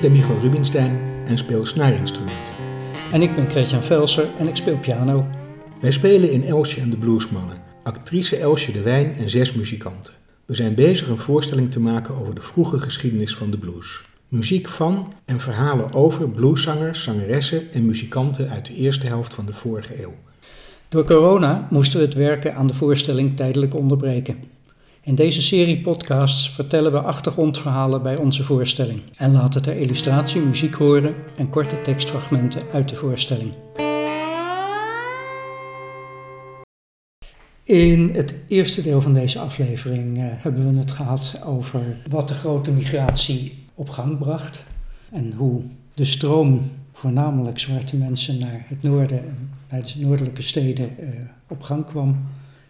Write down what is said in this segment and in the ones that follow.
Ik ben Michael Rubinstein en speel snaarinstrumenten. En ik ben Christian Velser en ik speel piano. Wij spelen in Elsje en de Bluesmannen, actrice Elsje de Wijn en zes muzikanten. We zijn bezig een voorstelling te maken over de vroege geschiedenis van de blues. Muziek van en verhalen over blueszangers, zangeressen en muzikanten uit de eerste helft van de vorige eeuw. Door corona moesten we het werken aan de voorstelling tijdelijk onderbreken. In deze serie podcasts vertellen we achtergrondverhalen bij onze voorstelling en laten ter illustratie muziek horen en korte tekstfragmenten uit de voorstelling. In het eerste deel van deze aflevering uh, hebben we het gehad over wat de grote migratie op gang bracht en hoe de stroom voornamelijk zwarte mensen naar het noorden en naar de noordelijke steden uh, op gang kwam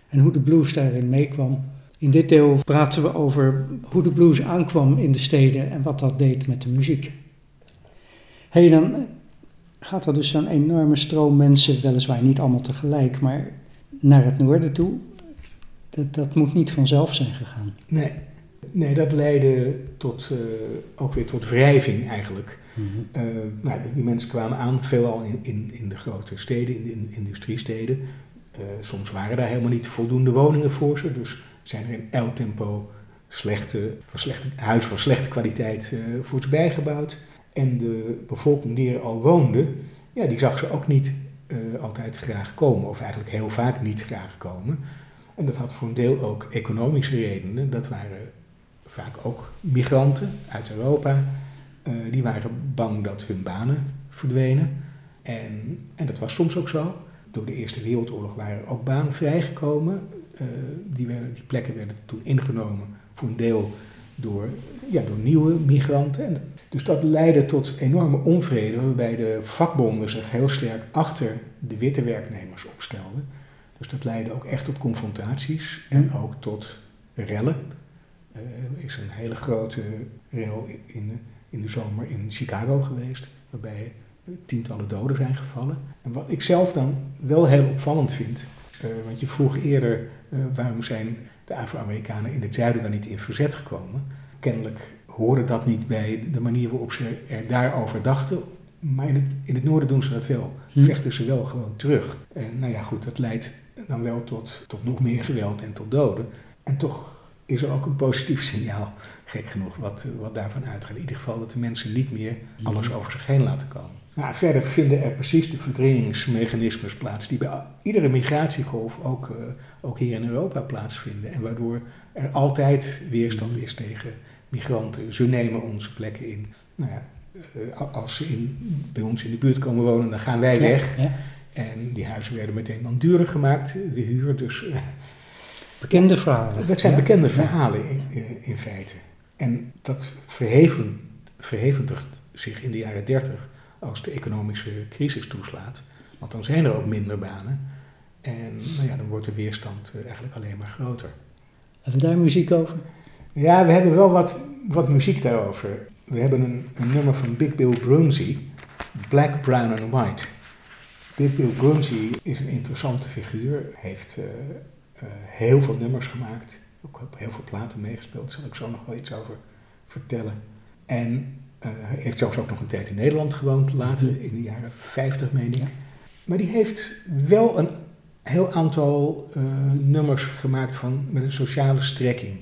en hoe de blues daarin meekwam. In dit deel praten we over hoe de blues aankwam in de steden en wat dat deed met de muziek. Hey, dan gaat er dus een enorme stroom mensen, weliswaar niet allemaal tegelijk, maar naar het noorden toe. Dat, dat moet niet vanzelf zijn gegaan. Nee, nee dat leidde tot, uh, ook weer tot wrijving eigenlijk. Mm -hmm. uh, nou, die mensen kwamen aan, veelal in, in, in de grote steden, in de in industriesteden. Uh, soms waren daar helemaal niet voldoende woningen voor ze, dus zijn er in el tempo slechte, slechte, huizen van slechte kwaliteit uh, bijgebouwd. En de bevolking die er al woonde, ja, die zag ze ook niet uh, altijd graag komen, of eigenlijk heel vaak niet graag komen. En dat had voor een deel ook economische redenen. Dat waren vaak ook migranten uit Europa. Uh, die waren bang dat hun banen verdwenen. En, en dat was soms ook zo. Door de Eerste Wereldoorlog waren er ook banen vrijgekomen. Uh, die, plekken werden toen ingenomen voor een deel door, ja, door nieuwe migranten. En dus dat leidde tot enorme onvrede, waarbij de vakbonden zich heel sterk achter de witte werknemers opstelden. Dus dat leidde ook echt tot confrontaties en ook tot rellen. Uh, er is een hele grote rel in, in de zomer in Chicago geweest, waarbij tientallen doden zijn gevallen. En wat ik zelf dan wel heel opvallend vind, uh, want je vroeg eerder uh, waarom zijn de Afro-Amerikanen in het zuiden dan niet in verzet gekomen. Kennelijk hoorde dat niet bij de manier waarop ze er daarover dachten. Maar in het, in het noorden doen ze dat wel. Hm. Vechten ze wel gewoon terug. En nou ja, goed, dat leidt dan wel tot, tot nog meer geweld en tot doden. En toch is er ook een positief signaal, gek genoeg, wat, wat daarvan uitgaat. In ieder geval dat de mensen niet meer alles over zich heen laten komen. Nou, verder vinden er precies de verdringingsmechanismes plaats die bij iedere migratiegolf ook, uh, ook hier in Europa plaatsvinden. En waardoor er altijd weerstand is tegen migranten. Ze nemen onze plekken in. Nou ja, uh, als ze in, bij ons in de buurt komen wonen, dan gaan wij weg. Ja, ja. En die huizen werden meteen dan duurder gemaakt, de huur. Dus, uh, bekende verhalen. Dat zijn ja? bekende verhalen in, in, feite. En dat verheven, zich in de jaren dertig als de economische crisis toeslaat. Want dan zijn er ook minder banen. En nou ja, dan wordt de weerstand eigenlijk alleen maar groter. Hebben we daar muziek over? Ja, we hebben wel wat, wat muziek daarover. We hebben een, een nummer van Big Bill Brunsey, Black, Brown and White. Big Bill Brunsey is een interessante figuur, heeft uh, uh, heel veel nummers gemaakt, ook op heel veel platen meegespeeld, daar zal ik zo nog wel iets over vertellen. En heeft zelfs ook nog een tijd in Nederland gewoond, later in de jaren 50 meen ik. Maar die heeft wel een heel aantal nummers gemaakt van, met een sociale strekking.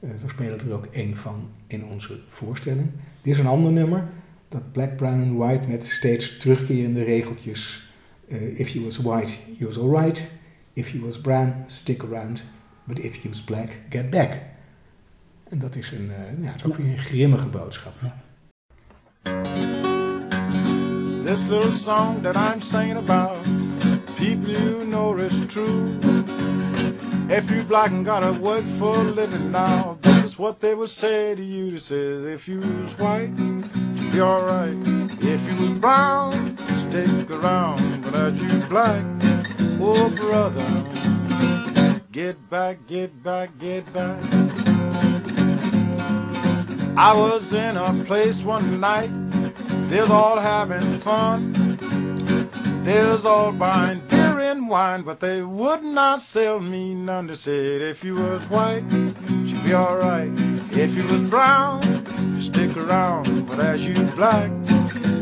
Uh, we spelen er ook één van in onze voorstelling. Dit is een ander nummer, dat Black, Brown and White met steeds terugkerende regeltjes. Uh, if you was white, you was alright. If you was brown, stick around. But if you was black, get back. En dat is, een, ja, is ook weer een grimmige boodschap. Ja. This little song that I'm singing about, people you know is true. If you black and gotta work for a living now, this is what they would say to you. They says, if you was white, you'd be alright. If you was brown, stick around. But as you black, oh brother, get back, get back, get back. I was in a place one night, they was all having fun. They was all buying beer and wine, but they would not sell me none. They said if you was white, you'd be alright. If you was brown, you stick around, but as you black,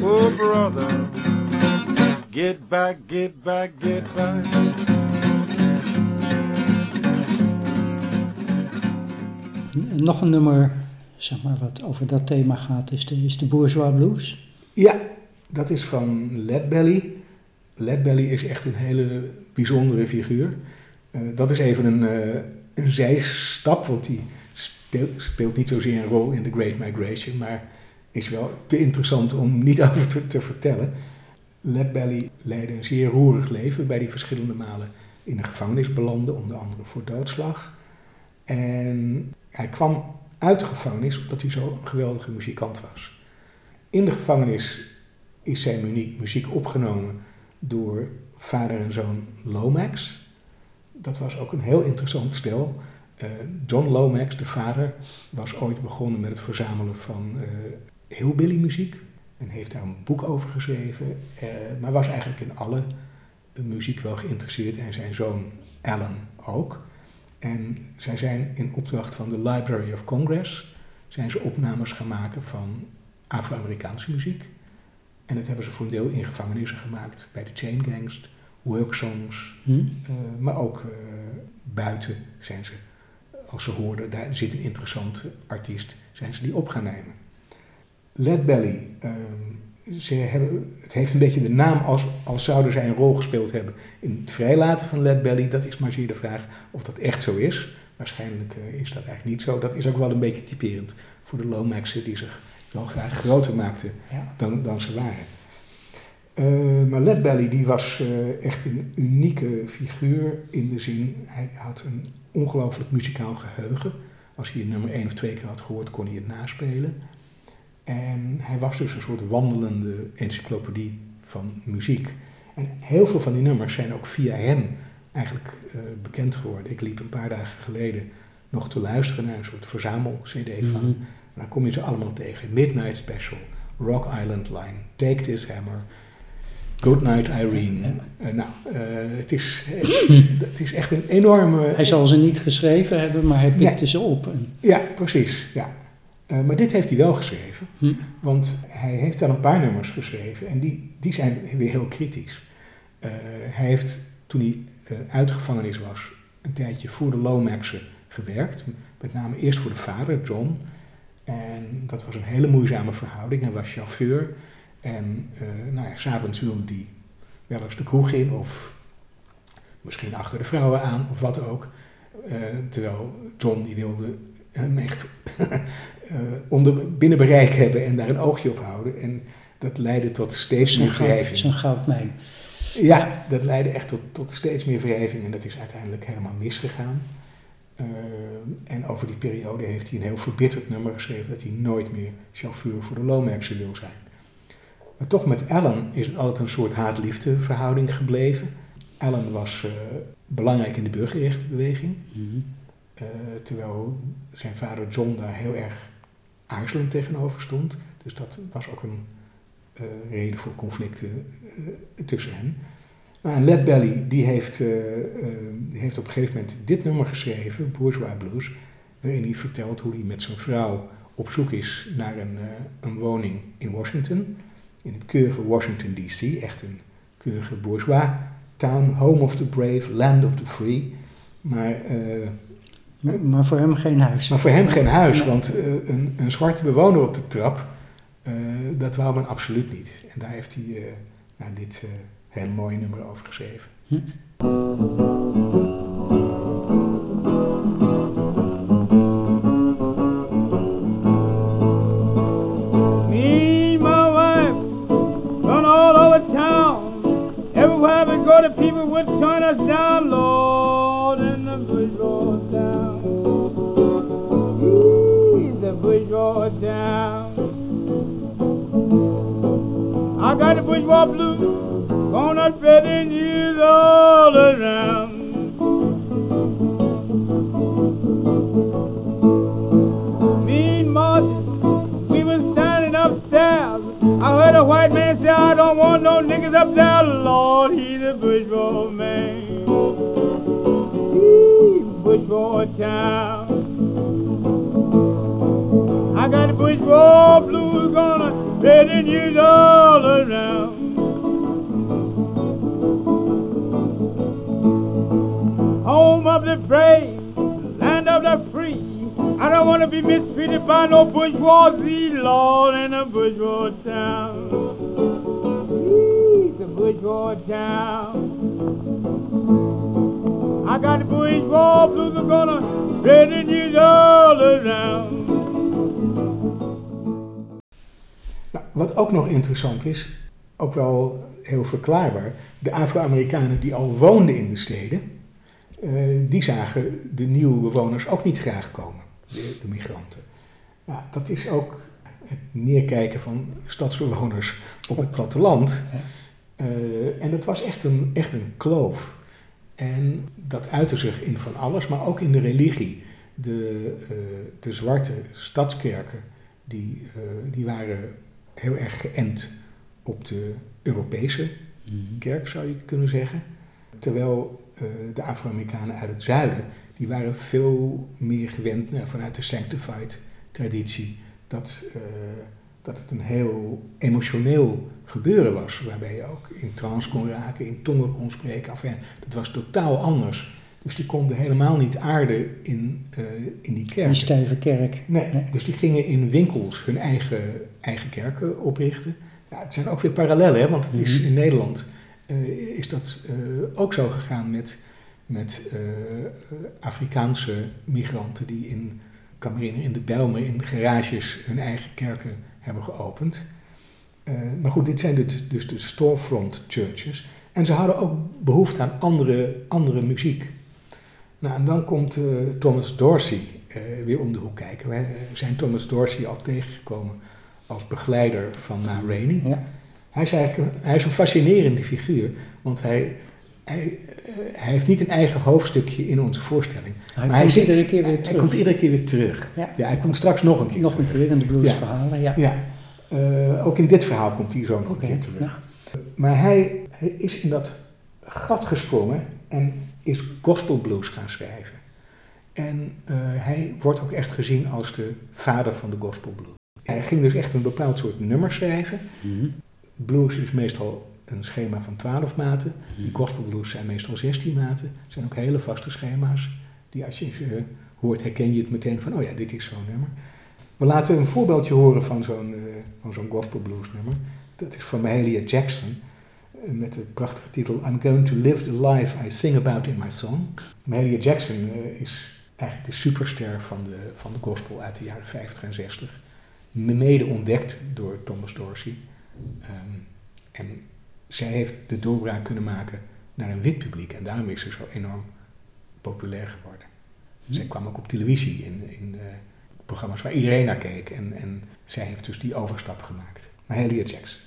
oh brother, get back, get back, get back. Nog een nummer, zeg maar, wat over dat thema gaat, is de, is de Bourgeois Blues. Ja, dat is van Led Belly. Led Belly is echt een hele bijzondere figuur. Uh, dat is even een, uh, een zijstap, want die speelt, niet zozeer een rol in The Great Migration, maar is wel te interessant om niet over te, te vertellen. Led Belly leidde een zeer roerig leven bij die verschillende malen in de gevangenis belandde, onder andere voor doodslag. En hij kwam uit de gevangenis omdat hij zo een geweldige muzikant was. In de gevangenis is zijn muziek opgenomen door vader en zoon Lomax. Dat was ook een heel interessant stel. Uh, John Lomax, de vader, was ooit begonnen met het verzamelen van uh, hillbilly muziek. En heeft daar een boek over geschreven. Uh, maar was eigenlijk in alle muziek wel geïnteresseerd. En zijn zoon Alan ook. En zij zijn in opdracht van de Library of Congress... zijn ze opnames gaan maken van Afro-Amerikaanse muziek. En dat hebben ze voor een deel in gevangenissen gemaakt. Bij de chain gangs, worksongs. Hm? Uh, maar ook uh, buiten zijn ze, als ze hoorden, daar zit een interessante artiest, zijn ze die op gaan nemen. Led Belly, uh, ze hebben, het heeft een beetje de naam als, als zouden zij een rol gespeeld hebben in het vrijlaten van Led Belly. Dat is maar zeer de vraag of dat echt zo is. Waarschijnlijk uh, is dat eigenlijk niet zo. Dat is ook wel een beetje typerend voor de Lomaxen die zich wel graag groter maakten ja. dan, dan ze waren. Uh, maar Led Belly die was uh, echt een unieke figuur in de zin, hij had een ongelooflijk muzikaal geheugen. Als hij een nummer één of twee keer had gehoord, kon hij het naspelen. En hij was dus een soort wandelende encyclopedie van muziek. En heel veel van die nummers zijn ook via hem eigenlijk uh, bekend geworden. Ik liep een paar dagen geleden nog te luisteren naar een soort verzamel-cd van mm -hmm. dan kom je ze allemaal tegen. Midnight Special, Rock Island Line, Take This Hammer, Good Night Irene. Uh, nou, uh, het, is, het is echt een enorme... Hij zal ze niet geschreven hebben, maar hij pikte ze op. Ja, precies. Ja. Uh, maar dit heeft hij wel geschreven, hm. want hij heeft al een paar nummers geschreven en die, die zijn weer heel kritisch. hij heeft, toen hij uit de gevangenis was, een tijdje voor de Lomaxen gewerkt. Met name eerst voor de vader, John. En dat was een hele moeizame verhouding. Hij was chauffeur. En uh, nou ja, s'avonds wilde hij wel eens de kroeg in of misschien achter de vrouwen aan of wat ook. Uh, terwijl John die wilde hem echt uh, onder, binnen bereik hebben en daar een oogje op houden. En dat leidde tot steeds meer wrijving. Zo'n goudmijn. Ja, ja, dat leidde echt tot, tot steeds meer wrijving en dat is uiteindelijk helemaal misgegaan. Uh, en over die periode heeft hij een heel verbitterd nummer geschreven dat hij nooit meer chauffeur voor de Lomaxen wil zijn. Maar toch met Alan is het altijd een soort haat-liefde verhouding gebleven. Alan was uh, belangrijk in de burgerrechtenbeweging, mm -hmm. Uh, terwijl zijn vader John daar heel erg aarzelend tegenover stond. Dus dat was ook een reden voor conflicten tussen hen. En Led Belly die heeft, heeft op een gegeven moment dit nummer geschreven, Bourgeois Blues, waarin hij vertelt hoe hij met zijn vrouw op zoek is naar een, een woning in Washington, in het keurige Washington DC, echt een keurige bourgeois town, home of the brave, land of the free. Maar, maar, maar voor hem geen huis. Maar voor hem geen huis, want een, een, zwarte bewoner op de trap, dat wou men absoluut niet. En daar heeft hij nou, dit heel mooi nummer over geschreven. Hm? Me, my wife, run all over town. Everywhere we go, the people would turn us down, Lord, bourgeois down. I got the bourgeois blues gonna spreading years all around. Me and Martin, we was standing upstairs. I heard a white man say, I don't want no niggas up there. Lord, he's a bourgeois man. He's bourgeois town. I got the bourgeois blues gonna let it use all around. Home of the brave, land of the free. I don't want to be mistreated by no bourgeoisie, Lord, in a bourgeois town. It's a bourgeois town. I got the bourgeois blues are gonna let it use all around. Wat ook nog interessant is, ook wel heel verklaarbaar, de Afro-Amerikanen die al woonden in de steden, eh, die zagen de nieuwe bewoners ook niet graag komen, de, migranten. Dat is ook het neerkijken van stadsbewoners op het platteland. Eh, en dat was echt een, echt een kloof. En dat uitte zich in van alles, maar ook in de religie. De, eh, de zwarte stadskerken, die, die waren heel erg geënt op de Europese kerk, zou je kunnen zeggen. Terwijl eh, de Afro-Amerikanen uit het zuiden, die waren veel meer gewend nou, vanuit de sanctified traditie, dat, eh, dat het een heel emotioneel gebeuren was, waarbij je ook in trance kon raken, in tongen kon spreken. Enfin, dat was totaal anders. Dus die konden helemaal niet aarden in, eh, in die kerk. Die stijve kerk. Nee, dus die gingen in winkels hun eigen, eigen kerken oprichten. Ja, het zijn ook weer parallellen, hè, want het is Mhm. in Nederland eh, is dat eh, ook zo gegaan met, met Afrikaanse migranten die in, herinneren, in de Bijlmer in garages hun eigen kerken hebben geopend. Maar goed, dit zijn dus, dus de storefront churches. En ze hadden ook behoefte aan andere, andere muziek. Nou, en dan komt eh, Thomas Dorsey eh, weer om de hoek kijken. Wij eh, zijn Thomas Dorsey al tegengekomen als begeleider van Ma Rainey. Ja. Hij is eigenlijk een, hij is een fascinerende figuur, want hij, hij, hij heeft niet een eigen hoofdstukje in onze voorstelling. Hij maar komt zit- iedere keer weer hij- terug. Hij komt iedere keer weer terug. Ja. Ja, hij komt straks nog een keer Nog een keer in de bluesverhalen, ja. Ja, ook in dit verhaal komt hij zo nog een keer terug. Maar hij, hij is in dat gat gesprongen en is gospelblues gaan schrijven. En eh, hij wordt ook echt gezien als de vader van de gospelblues. Hij ging dus echt een bepaald soort nummer schrijven. Mhm. Blues is meestal een schema van 12 maten. Die Mhm. gospelblues zijn meestal 16 maten. Het zijn ook hele vaste schema's. Die als je ze hoort herken je het meteen van, oh ja, dit is zo'n nummer. We laten een voorbeeldje horen van zo'n eh, van zo'n gospelblues nummer. Dat is van Mahalia Jackson. Met de prachtige titel I'm going to live the life I sing about in my song. Mahalia Jackson eh, is eigenlijk de superster van de, van de gospel uit de jaren 50 en 60. Mede ontdekt door Thomas Dorsey. Ehm, en zij heeft de doorbraak kunnen maken naar een wit publiek. En daarom is ze zo enorm populair geworden. Zij kwam ook op televisie in, in eh, programma's waar iedereen naar keek. En, en zij heeft dus die overstap gemaakt. Mahalia Jackson.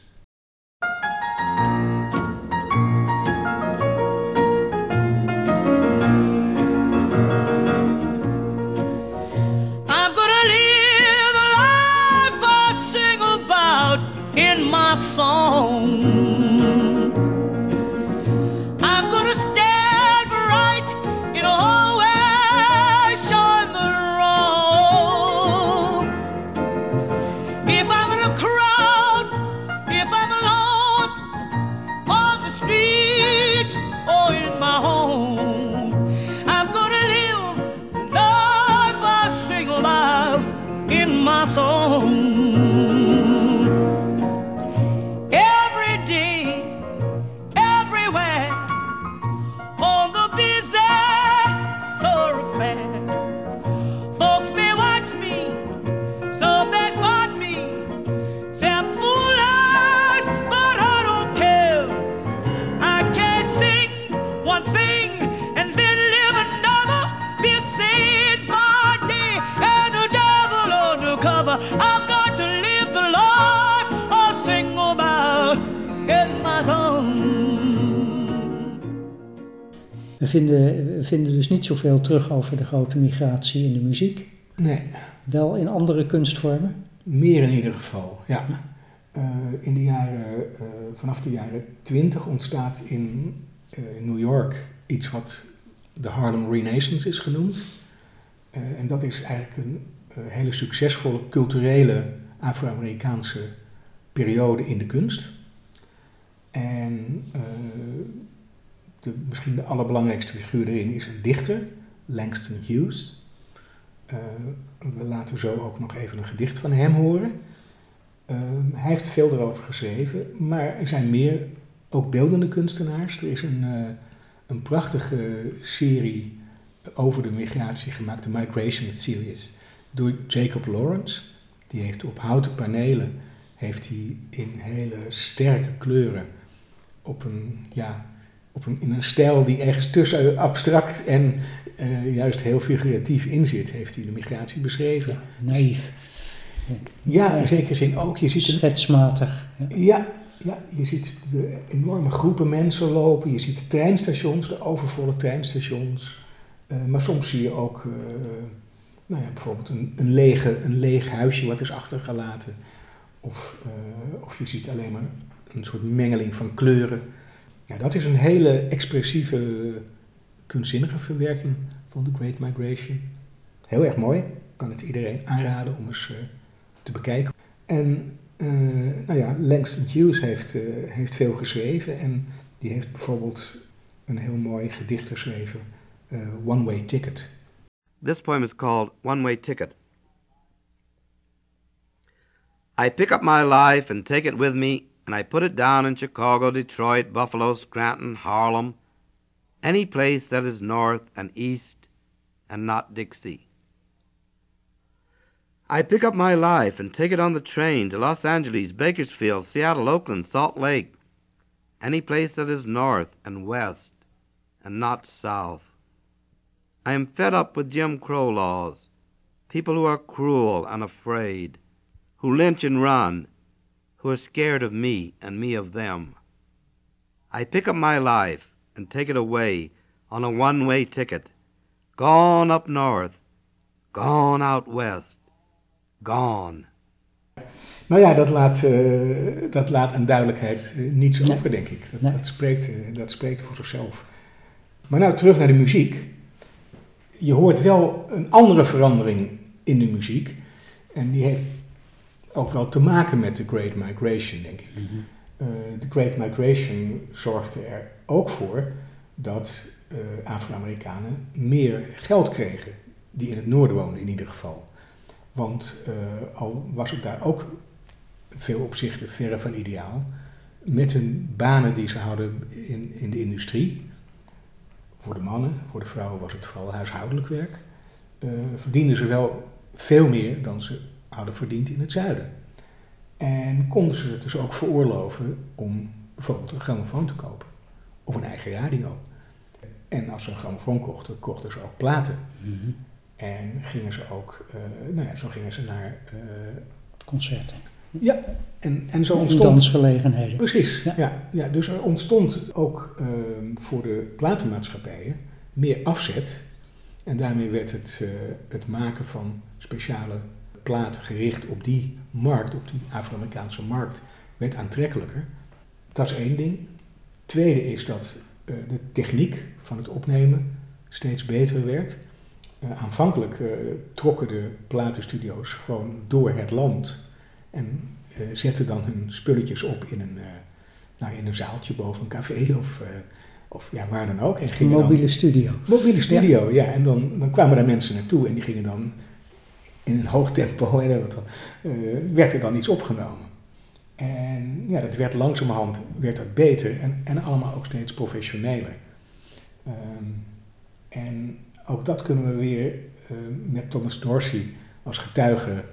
Vinden, we vinden dus niet zoveel terug over de grote migratie in de muziek. Nee, Wel in andere kunstvormen. meer in ieder geval, ja. Eh, in de jaren, eh, vanaf de jaren 20 ontstaat in eh, New York iets wat de Harlem Renaissance is genoemd. En dat is eigenlijk een, hele succesvolle culturele Afro-Amerikaanse periode in de kunst. En misschien de allerbelangrijkste figuur erin is een dichter, Langston Hughes. Eh, we laten zo ook nog even een gedicht van hem horen. Eh, hij heeft veel erover geschreven, maar er zijn meer ook beeldende kunstenaars. Er is een, eh, een prachtige serie over de migratie gemaakt, de Migration Series, door Jacob Lawrence. Die heeft op houten panelen, heeft hij in hele sterke kleuren, op een, ja, op een, in een stijl die ergens tussen abstract en eh, juist heel figuratief in zit, heeft hij de migratie beschreven. Ja, naïef. Ja, in zekere zin ook. Je ziet een, Schetsmatig. Ja. ja, ja, je ziet de enorme groepen mensen lopen. Je ziet de treinstations, de overvolle treinstations. Eh, maar soms zie je ook eh, nou ja, bijvoorbeeld een, een, lege, een leeg huisje wat is achtergelaten. Of, of je ziet alleen maar een soort mengeling van kleuren. Ja, dat is een hele expressieve, kunstzinnige verwerking van The Great Migration. Heel erg mooi. Kan het iedereen aanraden om eens eh, te bekijken. En eh, nou ja, Langston Hughes heeft, eh, heeft veel geschreven en die heeft bijvoorbeeld een heel mooi gedicht geschreven, One Way Ticket. This poem is called One Way Ticket. I pick up my life and take it with me, and I put it down in Chicago, Detroit, Buffalo, Scranton, Harlem, any place that is north and east and not Dixie. I pick up my life and take it on the train to Los Angeles, Bakersfield, Seattle, Oakland, Salt Lake, any place that is north and west and not south. I am fed up with Jim Crow laws, people who are cruel and afraid, who lynch and run, who are scared of me and me of them. I pick up my life and take it away on a one way ticket, gone up north, gone out west, gone. Nou ja, dat laat, eh, dat laat aan duidelijkheid eh, niets Nee. over, denk ik. Dat, Nee. dat, spreekt, eh, dat spreekt voor zichzelf. Maar nou terug naar de muziek. Je hoort wel een andere verandering in de muziek. En die heeft ook wel te maken met de Great Migration, denk ik. Eh, De Great Migration zorgde er ook voor dat eh, Afro-Amerikanen meer geld kregen. Die in het noorden woonden in ieder geval. Want eh, al was het daar ook veel opzichten verre van ideaal. Met hun banen die ze hadden in, in de industrie. Voor de mannen, voor de vrouwen was het vooral huishoudelijk werk. verdienden ze wel veel meer dan ze hadden verdiend in het zuiden. En konden ze het dus ook veroorloven om bijvoorbeeld een grammofoon te kopen. Of een eigen radio. En als ze een grammofoon kochten, kochten ze ook platen. Mhm. En gingen ze ook, eh, nou ja, zo gingen ze naar, eh, Concerten. ja, en, en zo ontstond... dansgelegenheden. Precies, Ja. ja. Ja, dus er ontstond ook ehm, voor de platenmaatschappijen meer afzet. En daarmee werd het, eh, het maken van speciale platen gericht op die markt, op die Afro-Amerikaanse markt, werd aantrekkelijker. Dat is één ding. Tweede is dat eh, de techniek van het opnemen steeds beter werd. Eh, aanvankelijk eh, trokken de platenstudio's gewoon door het land en zetten dan hun spulletjes op in een, nou, in een zaaltje boven een café of, of ja, waar dan ook. En Een gingen dan- mobiele studio. Mobiele studio, ja. En dan, dan kwamen daar mensen naartoe en die gingen dan in een hoog tempo, en dan, eh, werd er dan iets opgenomen. En ja, dat werd langzamerhand werd dat beter en, en allemaal ook steeds professioneler. Ehm, en ook dat kunnen we weer eh, met Thomas Dorsey als getuige,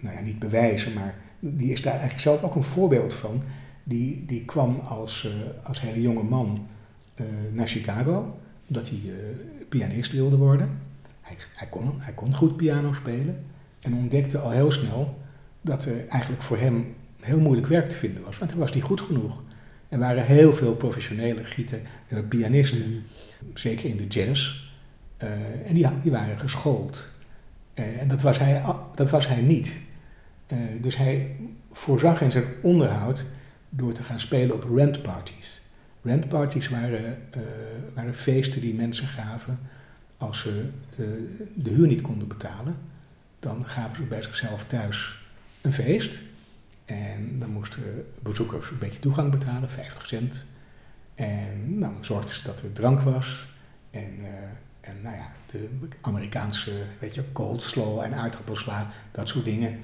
nou ja, niet bewijzen, maar die is daar eigenlijk zelf ook een voorbeeld van. Die, die kwam als, eh, als hele jonge man naar Chicago, omdat hij pianist wilde worden. Hij, hij, kon, hij kon goed piano spelen en ontdekte al heel snel dat er eigenlijk voor hem heel moeilijk werk te vinden was, want hij was niet goed genoeg. Er waren heel veel professionele gieten, pianisten, zeker in de jazz, eh, en die, die waren geschoold. Eh, en dat was hij, dat was hij niet. Eh, dus hij voorzag in zijn onderhoud door te gaan spelen op rentparties. Rentparties waren, waren feesten die mensen gaven als ze eh, de huur niet konden betalen. dan gaven ze bij zichzelf thuis een feest. En dan moesten bezoekers een beetje toegang betalen, 50 cent. En dan zorgden ze dat er drank was. En, eh, en nou ja, de Amerikaanse, weet je, coleslaw en aardappelsla, dat soort dingen.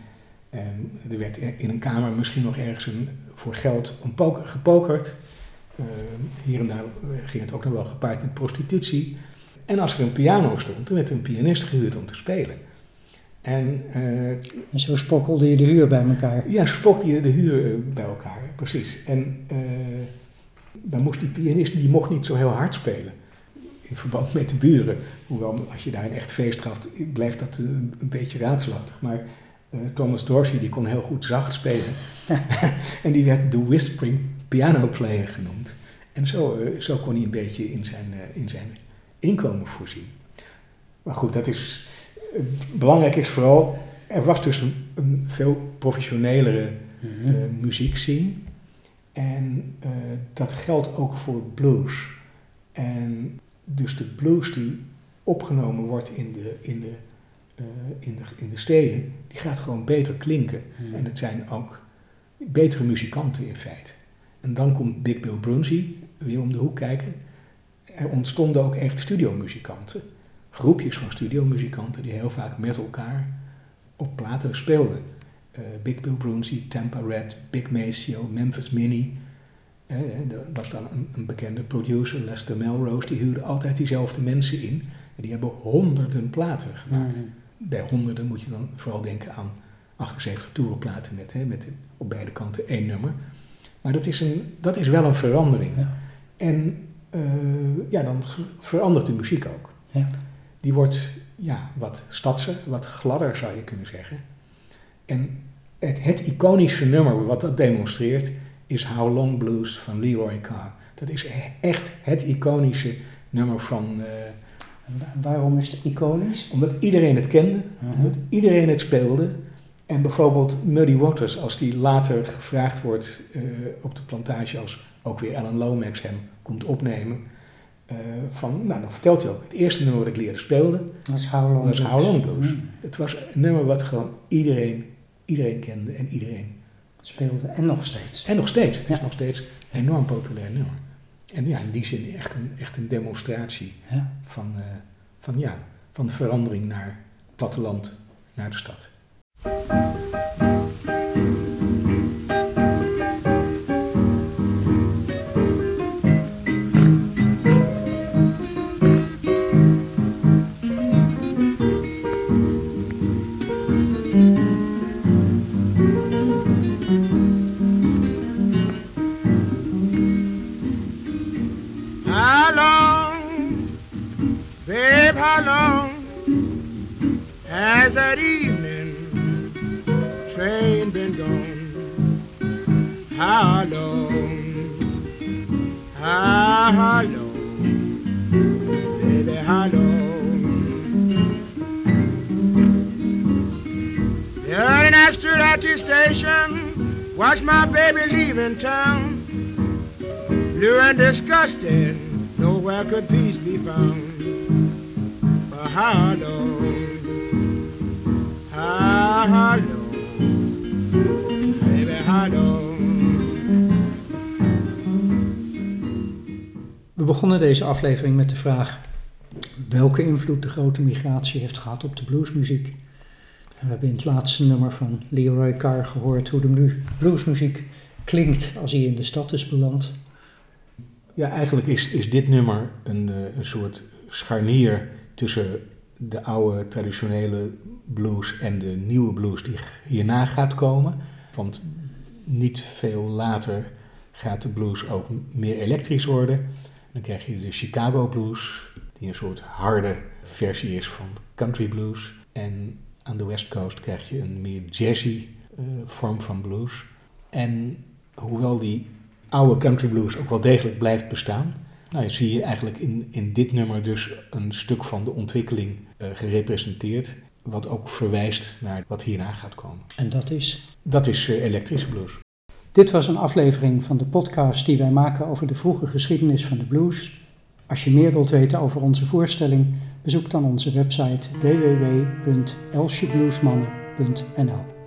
En er werd in een kamer misschien nog ergens voor geld gepokerd. Uh, hier en daar ging het ook nog wel gepaard met prostitutie. En als er een piano stond, dan werd er een pianist gehuurd om te spelen. En, uh, en zo spokkelde je de huur bij elkaar. Ja, zo spokkelde je de huur bij elkaar, precies. En uh, dan moest die pianist, die mocht niet zo heel hard spelen. In verband met de buren. Hoewel, als je daar een echt feest gaf, blijft dat een, een beetje raadselachtig. Maar uh, Thomas Dorsey, die kon heel goed zacht spelen. en die werd de whispering piano player genoemd. En zo, zo kon hij een beetje in zijn, in zijn inkomen voorzien. Maar goed, dat is, belangrijk is vooral, er was dus een, een veel professionelere mm-hmm. uh, muziekscene. En uh, dat geldt ook voor blues. En dus de blues die opgenomen wordt in de, in de, uh, in de, in de steden, die gaat gewoon beter klinken. Mm-hmm. En het zijn ook betere muzikanten in feite. En dan komt Big Bill Brunsey weer om de hoek kijken. Er ontstonden ook echt studiomuzikanten. Groepjes van studiomuzikanten die heel vaak met elkaar op platen speelden. Uh, Big Bill Brunsey, Tampa Red, Big Maceo, Memphis Minnie. Uh, er was dan een, een, bekende producer, Lester Melrose, die huurde altijd diezelfde mensen in. En die hebben honderden platen gemaakt. Mm. Bij honderden moet je dan vooral denken aan 78 toerenplaten met, hè, met op beide kanten één nummer. Maar dat is, een, dat is wel een verandering. Ja. En uh, ja, dan verandert de muziek ook. Ja. Die wordt ja, wat stadser, wat gladder zou je kunnen zeggen. En het, het, iconische nummer wat dat demonstreert is How Long Blues van Leroy Carr. Dat is echt het iconische nummer van... Uh, Waarom is het iconisch? Omdat iedereen het kende, omdat iedereen het speelde. En bijvoorbeeld Muddy Waters, als die later gevraagd wordt uh, op de plantage, als ook weer Alan Lomax hem komt opnemen... Uh, van, nou, dan vertelt hij ook, het eerste nummer wat ik leerde spelen, dat is How Long was Blues. How Long Blues. Mm. Het was een nummer wat gewoon iedereen, iedereen kende en iedereen speelde. En nog steeds. En nog steeds. Het ja. is nog steeds een enorm populair nummer. En ja, in die zin echt een, echt een demonstratie ja. van, uh, van, ja, van de verandering naar platteland, naar de stad. I at the station, watched my baby leaving town. Blue and disgusted, nowhere could peace be found how long, how long, baby, how long. We begonnen deze aflevering met de vraag welke invloed de grote migratie heeft gehad op de bluesmuziek. We hebben in het laatste nummer van Leroy Carr gehoord hoe de bluesmuziek klinkt als hij in de stad is beland. Ja, eigenlijk is, is dit nummer een, uh, een soort scharnier tussen de oude traditionele blues en de nieuwe blues die hierna gaat komen. Want niet veel later gaat de blues ook meer elektrisch worden. Dan krijg je de Chicago blues, die een soort harde versie is van country blues. En aan de West Coast krijg je een meer jazzy uh, vorm van blues. En hoewel die oude country blues ook wel degelijk blijft bestaan, nou, zie je eigenlijk in, in dit nummer dus een stuk van de ontwikkeling uh, gerepresenteerd, wat ook verwijst naar wat hierna gaat komen. En dat is? Dat is uh, elektrische blues. Dit was een aflevering van de podcast die wij maken over de vroege geschiedenis van de blues. Als je meer wilt weten over onze voorstelling, bezoek dan onze website www.elsjebluesmannen.nl